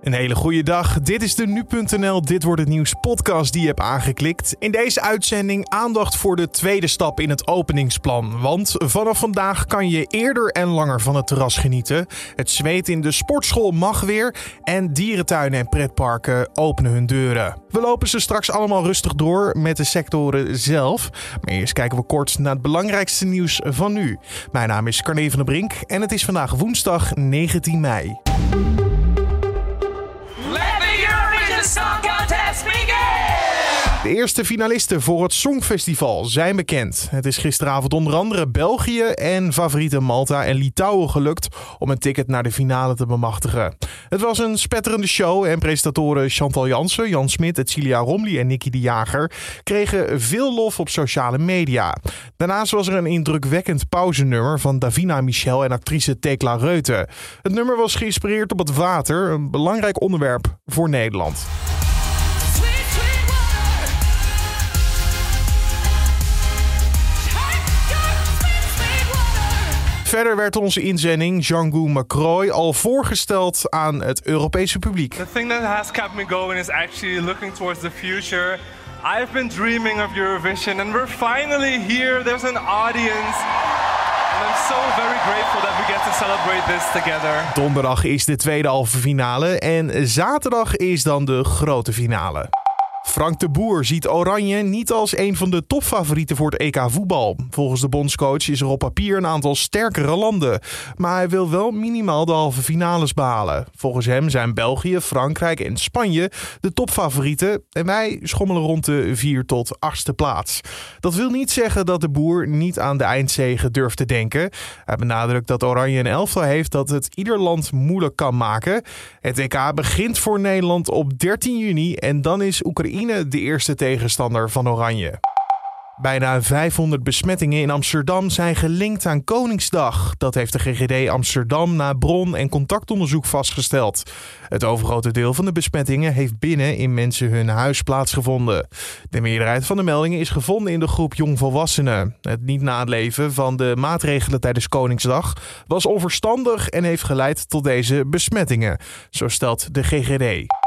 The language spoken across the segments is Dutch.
Een hele goede dag. Dit is de nu.nl Dit wordt het nieuws podcast die je hebt aangeklikt. In deze uitzending aandacht voor de tweede stap in het openingsplan. Want vanaf vandaag kan je eerder en langer van het terras genieten. Het zweet in de sportschool mag weer en dierentuinen en pretparken openen hun deuren. We lopen ze straks allemaal rustig door met de sectoren zelf. Maar eerst kijken we kort naar het belangrijkste nieuws van nu. Mijn naam is Carne van der Brink en het is vandaag woensdag 19 mei. De eerste finalisten voor het Songfestival zijn bekend. Het is gisteravond onder andere België en favoriete Malta en Litouwen gelukt om een ticket naar de finale te bemachtigen. Het was een spetterende show en presentatoren Chantal Jansen, Jan Smit, Celia Romley en Nicky de Jager kregen veel lof op sociale media. Daarnaast was er een indrukwekkend pauzenummer van Davina Michel en actrice Tekla Reuten. Het nummer was geïnspireerd op het water, een belangrijk onderwerp voor Nederland. Verder werd onze inzending Django Macroy al voorgesteld aan het Europese publiek. The thing that has kept me going is actually looking towards the future. I've been dreaming of Eurovision and we're finally here. There's an audience. And I'm so very grateful that we get to celebrate this together. Donderdag is de tweede halve finale en zaterdag is dan de grote finale. Frank de Boer ziet Oranje niet als een van de topfavorieten voor het EK voetbal. Volgens de bondscoach is er op papier een aantal sterkere landen. Maar hij wil wel minimaal de halve finales behalen. Volgens hem zijn België, Frankrijk en Spanje de topfavorieten. En wij schommelen rond de 4 tot 8ste plaats. Dat wil niet zeggen dat de Boer niet aan de eindzege durft te denken. Hij benadrukt dat Oranje een elftal heeft dat het ieder land moeilijk kan maken. Het EK begint voor Nederland op 13 juni en dan is Oekraïne de eerste tegenstander van Oranje. Bijna 500 besmettingen in Amsterdam zijn gelinkt aan Koningsdag. Dat heeft de GGD Amsterdam na bron- en contactonderzoek vastgesteld. Het overgrote deel van de besmettingen heeft binnen in mensen hun huis plaatsgevonden. De meerderheid van de meldingen is gevonden in de groep jongvolwassenen. Het niet naleven van de maatregelen tijdens Koningsdag was onverstandig en heeft geleid tot deze besmettingen, zo stelt de GGD.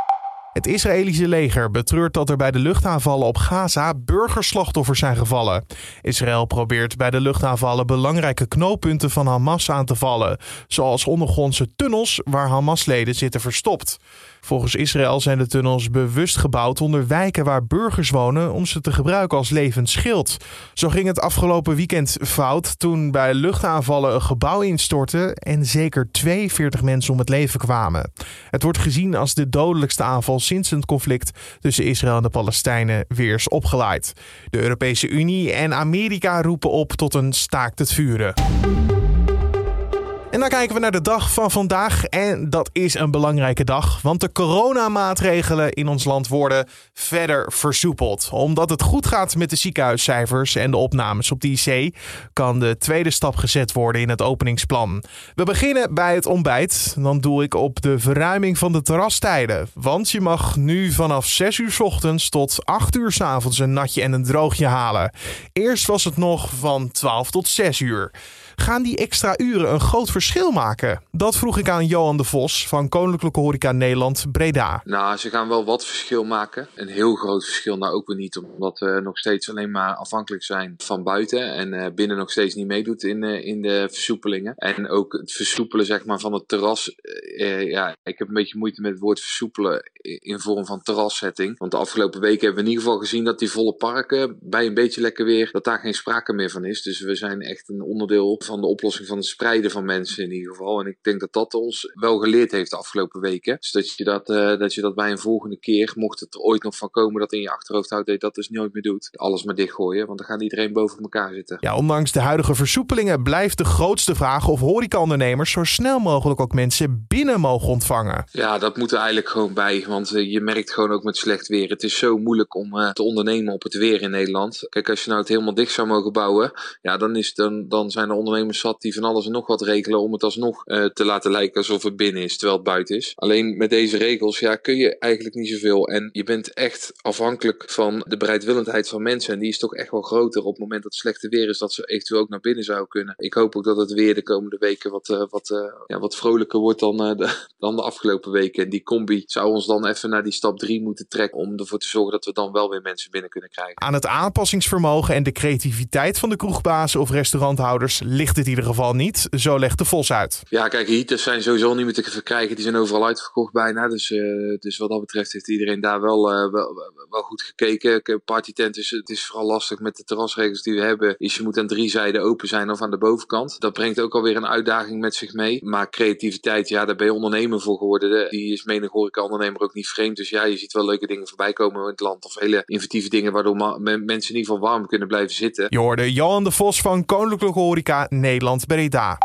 Het Israëlische leger betreurt dat er bij de luchtaanvallen op Gaza burgerslachtoffers zijn gevallen. Israël probeert bij de luchtaanvallen belangrijke knooppunten van Hamas aan te vallen, zoals ondergrondse tunnels waar Hamas-leden zitten verstopt. Volgens Israël zijn de tunnels bewust gebouwd onder wijken waar burgers wonen om ze te gebruiken als levend schild. Zo ging het afgelopen weekend fout toen bij luchtaanvallen een gebouw instortte en zeker 42 mensen om het leven kwamen. Het wordt gezien als de dodelijkste aanval sinds het conflict tussen Israël en de Palestijnen weer is opgeleid. De Europese Unie en Amerika roepen op tot een staakt het vuren. En dan kijken we naar de dag van vandaag. En dat is een belangrijke dag, want de coronamaatregelen in ons land worden verder versoepeld. Omdat het goed gaat met de ziekenhuiscijfers en de opnames op de IC, kan de tweede stap gezet worden in het openingsplan. We beginnen bij het ontbijt. Dan doe ik op de verruiming van de terrastijden. Want je mag nu vanaf 6 uur ochtends tot 8 uur s avonds een natje en een droogje halen. Eerst was het nog van 12 tot 6 uur. Gaan die extra uren een groot verschil maken? Dat vroeg ik aan Johan de Vos van Koninklijke Horeca Nederland Breda. Nou, ze gaan wel wat verschil maken. Een heel groot verschil nou ook weer niet, omdat we nog steeds alleen maar afhankelijk zijn van buiten en uh, binnen nog steeds niet meedoet in, uh, in de versoepelingen. En ook het versoepelen zeg maar, van het terras. Uh, ja, ik heb een beetje moeite met het woord versoepelen in vorm van terrassetting. Want de afgelopen weken hebben we in ieder geval gezien dat die volle parken bij een beetje lekker weer, dat daar geen sprake meer van is. Dus we zijn echt een onderdeel van de oplossing van het spreiden van mensen in ieder geval. En ik denk dat dat ons wel geleerd heeft de afgelopen weken. Dus dat je dat, uh, dat, je dat bij een volgende keer, mocht het er ooit nog van komen dat in je achterhoofd houdt, dat je dat dus nooit meer doet. Alles maar dichtgooien, want dan gaat iedereen boven elkaar zitten. Ja, ondanks de huidige versoepelingen blijft de grootste vraag of horecaondernemers zo snel mogelijk ook mensen binnen mogen ontvangen. Ja, dat moet er eigenlijk gewoon bij, want uh, je merkt gewoon ook met slecht weer. Het is zo moeilijk om uh, te ondernemen op het weer in Nederland. Kijk, als je nou het helemaal dicht zou mogen bouwen, ja, dan, is, dan, dan zijn er ondernemers zat die van alles en nog wat regelen om het alsnog uh, te laten lijken alsof het binnen is, terwijl het buiten is. Alleen met deze regels ja, kun je eigenlijk niet zoveel. En je bent echt afhankelijk van de bereidwillendheid van mensen. En die is toch echt wel groter op het moment dat het slechte weer is, dat ze eventueel ook naar binnen zouden kunnen. Ik hoop ook dat het weer de komende weken wat, uh, wat, uh, ja, wat vrolijker wordt dan, de, dan de afgelopen weken. En die combi zou ons dan even naar die stap 3 moeten trekken om ervoor te zorgen dat we dan wel weer mensen binnen kunnen krijgen. Aan het aanpassingsvermogen en de creativiteit van de kroegbazen of restauranthouders ligt het in ieder geval niet. Zo legt de Vos uit. Ja, kijk, heaters zijn sowieso niet meer te verkrijgen. Die zijn overal uitverkocht bijna. Dus, uh, dus wat dat betreft heeft iedereen daar wel, uh, wel, wel, goed gekeken. Partytent is, het is vooral lastig met de terrasregels die we hebben. Is je moet aan drie zijden open zijn of aan de bovenkant. Dat brengt ook alweer een uitdaging met zich mee. Maar creativiteit, ja, daar ben je ondernemer voor geworden. Die is menig horeca ondernemer ook niet vreemd. Dus ja, je ziet wel leuke dingen voorbij komen in het land. Of hele inventieve dingen waardoor mensen in ieder geval warm kunnen blijven zitten. Je hoorde Johan de Vos van Koninklijke Horeca Nederland Breda.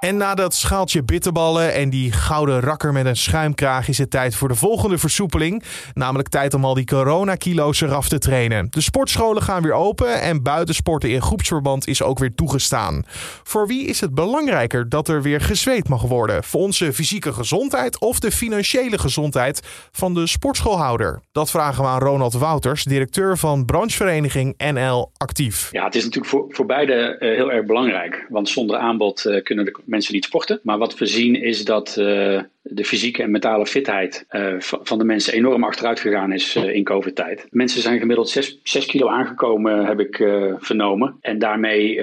En na dat schaaltje bitterballen en die gouden rakker met een schuimkraag is het tijd voor de volgende versoepeling. Namelijk tijd om al die coronakilo's eraf te trainen. De sportscholen gaan weer open en buitensporten in groepsverband is ook weer toegestaan. Voor wie is het belangrijker dat er weer gezweet mag worden? Voor onze fysieke gezondheid of de financiële gezondheid van de sportschoolhouder? Dat vragen we aan Ronald Wouters, directeur van branchevereniging NL Actief. Ja, het is natuurlijk voor, voor beide uh, heel erg belangrijk. Want zonder aanbod uh, kunnen de mensen niet sporten. Maar wat we zien is dat uh, de fysieke en mentale fitheid uh, van de mensen enorm achteruit gegaan is uh, in COVID-tijd. Mensen zijn gemiddeld 6 kilo aangekomen, heb ik vernomen. En daarmee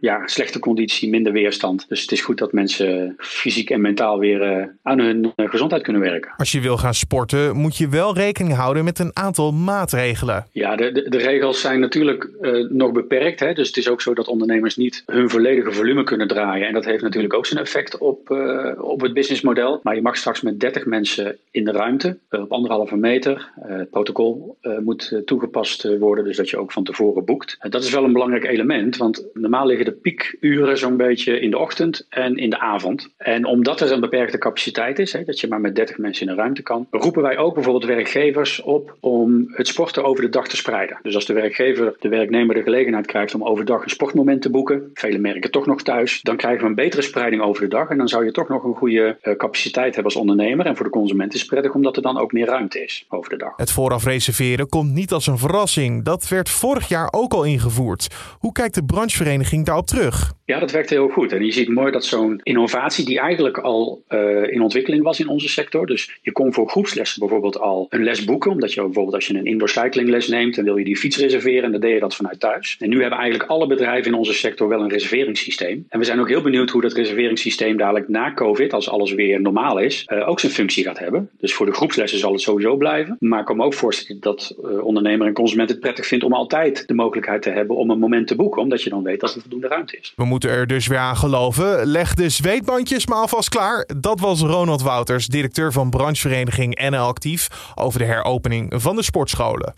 ja, slechte conditie, minder weerstand. Dus het is goed dat mensen fysiek en mentaal weer aan hun gezondheid kunnen werken. Als je wil gaan sporten, moet je wel rekening houden met een aantal maatregelen. Ja, de, de, de regels zijn natuurlijk nog beperkt. Hè? Dus het is ook zo dat ondernemers niet hun volledige volume kunnen draaien. En dat heeft natuurlijk ook zijn effect op, op het businessmodel. Maar je mag straks met 30 mensen in de ruimte uh, op anderhalve meter. Uh, het protocol moet toegepast worden, dus dat je ook van tevoren boekt. dat is wel een belangrijk element, want normaal liggen de piekuren zo'n beetje in de ochtend en in de avond. En omdat er een beperkte capaciteit is, hè, dat je maar met 30 mensen in een ruimte kan, roepen wij ook bijvoorbeeld werkgevers op om het sporten over de dag te spreiden. Dus als de werkgever de werknemer de gelegenheid krijgt om overdag een sportmoment te boeken, vele merken toch nog thuis, dan krijgen we een betere spreiding over de dag en dan zou je toch nog een goede capaciteit hebben als ondernemer. En voor de consument is het prettig omdat er dan ook meer ruimte is over de dag. Het vooraf reserveren komt niet als een verrassing. Dat werd vorig jaar ook al ingevoerd. Hoe kijkt de branchevereniging daarop terug? Ja, dat werkt heel goed. En je ziet mooi dat zo'n innovatie, die eigenlijk al uh, in ontwikkeling was in onze sector. Dus je kon voor groepslessen bijvoorbeeld al een les boeken. Omdat je bijvoorbeeld als je een indoor cyclingles neemt, dan wil je die fiets reserveren. En dan deed je dat vanuit thuis. En nu hebben eigenlijk alle bedrijven in onze sector wel een reserveringssysteem. En we zijn ook heel benieuwd hoe dat reserveringssysteem dadelijk na COVID, als alles weer normaal is, uh, ook zijn functie gaat hebben. Dus voor de groepslessen zal het sowieso blijven. Maar ik kan me ook voorstellen dat uh, ondernemer en consument het prettig vindt om altijd de mogelijkheid te hebben om een moment te boeken. Omdat je dan weet dat er voldoende ruimte is. We moeten er dus weer aan geloven. Leg de zweetbandjes maar alvast klaar. Dat was Ronald Wouters, directeur van branchevereniging NL Actief, over de heropening van de sportscholen.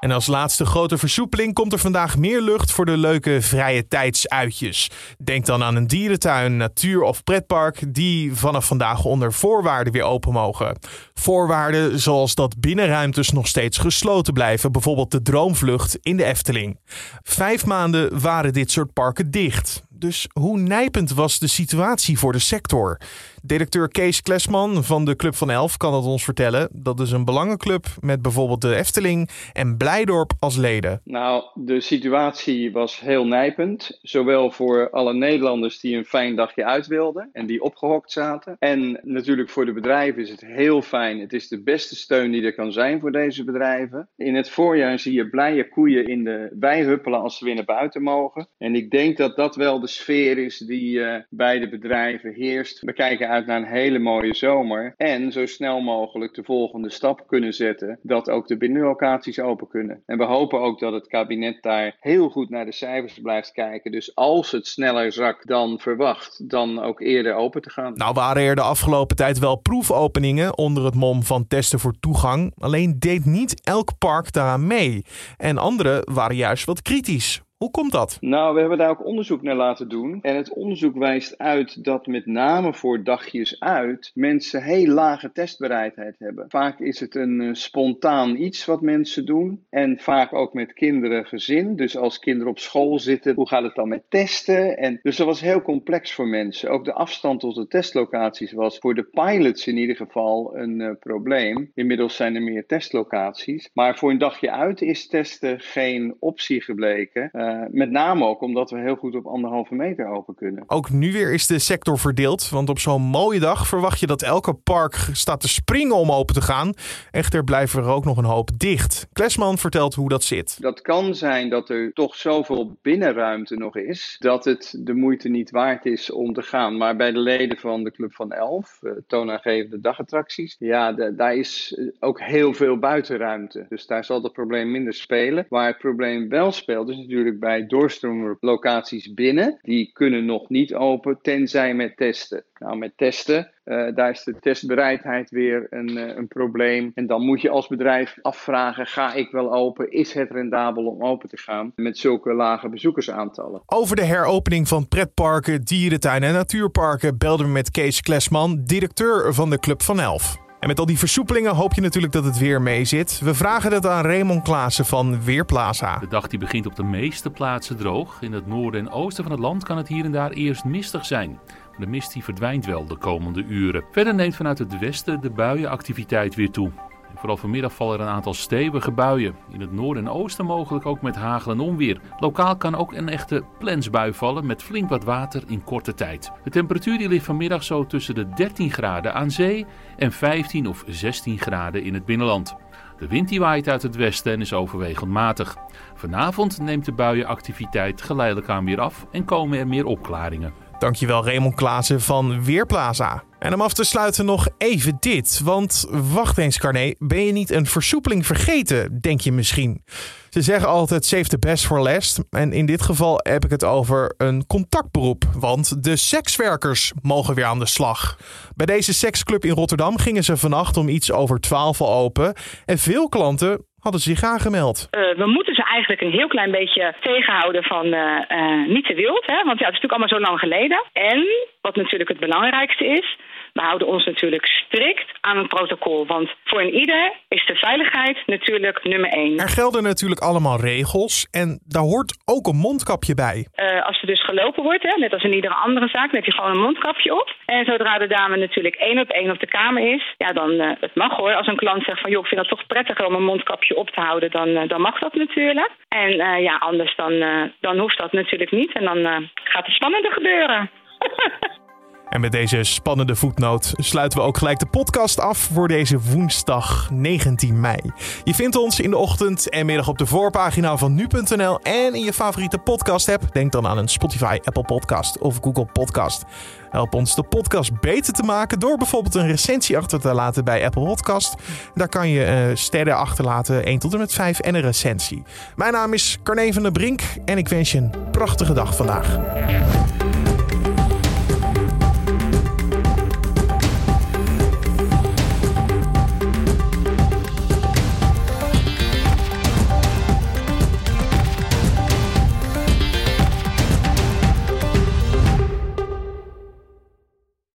En als laatste grote versoepeling komt er vandaag meer lucht voor de leuke vrije tijdsuitjes. Denk dan aan een dierentuin, natuur- of pretpark die vanaf vandaag onder voorwaarden weer open mogen. Voorwaarden zoals dat binnenruimtes nog steeds gesloten blijven, bijvoorbeeld de droomvlucht in de Efteling. Vijf maanden waren dit soort parken dicht. Dus hoe nijpend was de situatie voor de sector? Directeur Kees Klesman van de Club van Elf kan het ons vertellen. Dat is een belangenclub met bijvoorbeeld de Efteling en Blijdorp als leden. Nou, de situatie was heel nijpend. Zowel voor alle Nederlanders die een fijn dagje uit wilden en die opgehokt zaten. En natuurlijk voor de bedrijven is het heel fijn. Het is de beste steun die er kan zijn voor deze bedrijven. In het voorjaar zie je blije koeien in de wei huppelen als ze weer naar buiten mogen. En ik denk dat dat wel de sfeer is die uh, bij de bedrijven heerst. We kijken uit naar een hele mooie zomer. En zo snel mogelijk de volgende stap kunnen zetten. Dat ook de binnenlocaties open kunnen. En we hopen ook dat het kabinet daar heel goed naar de cijfers blijft kijken. Dus als het sneller zakt dan verwacht, dan ook eerder open te gaan. Nou waren er de afgelopen tijd wel proefopeningen onder het mom van testen voor toegang. Alleen deed niet elk park daaraan mee. En andere waren juist wat kritisch. Hoe komt dat? Nou, we hebben daar ook onderzoek naar laten doen. En het onderzoek wijst uit dat met name voor dagjes uit mensen heel lage testbereidheid hebben. Vaak is het een uh, spontaan iets wat mensen doen. En vaak ook met kinderen, gezin. Dus als kinderen op school zitten, hoe gaat het dan met testen? En, dus dat was heel complex voor mensen. Ook de afstand tot de testlocaties was voor de pilots in ieder geval een uh, probleem. Inmiddels zijn er meer testlocaties. Maar voor een dagje uit is testen geen optie gebleken. Uh, met name ook omdat we heel goed op anderhalve meter open kunnen. Ook nu weer is de sector verdeeld. Want op zo'n mooie dag verwacht je dat elke park staat te springen om open te gaan. Echter blijven er ook nog een hoop dicht. Klesman vertelt hoe dat zit. Dat kan zijn dat er toch zoveel binnenruimte nog is. Dat het de moeite niet waard is om te gaan. Maar bij de leden van de Club van Elf, uh, toonaangevende dagattracties. Ja, de, daar is ook heel veel buitenruimte. Dus daar zal het probleem minder spelen. Waar het probleem wel speelt is natuurlijk bij doorstroomlocaties binnen. Die kunnen nog niet open, tenzij met testen. Nou, met testen, uh, daar is de testbereidheid weer een, uh, een probleem. En dan moet je als bedrijf afvragen, ga ik wel open? Is het rendabel om open te gaan met zulke lage bezoekersaantallen? Over de heropening van pretparken, dierentuinen en natuurparken belden we met Kees Klesman, directeur van de Club van Elf. En met al die versoepelingen hoop je natuurlijk dat het weer mee zit. We vragen het aan Raymond Klaassen van Weerplaza. De dag die begint op de meeste plaatsen droog. In het noorden en oosten van het land kan het hier en daar eerst mistig zijn. De mist die verdwijnt wel de komende uren. Verder neemt vanuit het westen de buienactiviteit weer toe. Vooral vanmiddag vallen er een aantal stevige buien. In het noorden en oosten mogelijk ook met hagel en onweer. Lokaal kan ook een echte plensbui vallen met flink wat water in korte tijd. De temperatuur die ligt vanmiddag zo tussen de 13 graden aan zee en 15 of 16 graden in het binnenland. De wind die waait uit het westen en is overwegend matig. Vanavond neemt de buienactiviteit geleidelijk aan weer af en komen er meer opklaringen. Dankjewel Raymond Klaassen van Weerplaza. En om af te sluiten nog even dit. Want wacht eens Carné, ben je niet een versoepeling vergeten, denk je misschien? Ze zeggen altijd save the best for last. En in dit geval heb ik het over een contactberoep. Want de sekswerkers mogen weer aan de slag. Bij deze seksclub in Rotterdam gingen ze vannacht om iets over 12 open. En veel klanten hadden zich aangemeld. Uh, we moeten ze eigenlijk een heel klein beetje tegenhouden van uh, uh, niet te wild. Hè? Want ja, het is natuurlijk allemaal zo lang geleden. En wat natuurlijk het belangrijkste is, we houden ons natuurlijk strikt aan een protocol. Want voor een ieder is de veiligheid natuurlijk nummer één. Er gelden natuurlijk allemaal regels en daar hoort ook een mondkapje bij. Uh, als er dus gelopen wordt, hè, net als in iedere andere zaak, dan heb je gewoon een mondkapje op. En zodra de dame natuurlijk één op één op de kamer is, ja, dan uh, het mag hoor. Als een klant zegt van joh, ik vind het toch prettiger om een mondkapje op te houden, dan, uh, dan mag dat natuurlijk. En ja, anders dan, dan hoeft dat natuurlijk niet. En dan gaat het spannender gebeuren. En met deze spannende voetnoot sluiten we ook gelijk de podcast af voor deze woensdag 19 mei. Je vindt ons in de ochtend en middag op de voorpagina van nu.nl en in je favoriete podcast app. Denk dan aan een Spotify, Apple Podcast of Google Podcast. Help ons de podcast beter te maken door bijvoorbeeld een recensie achter te laten bij Apple Podcast. Daar kan je uh, sterren achterlaten, 1 tot en met 5 en een recensie. Mijn naam is Carne van der Brink en ik wens je een prachtige dag vandaag.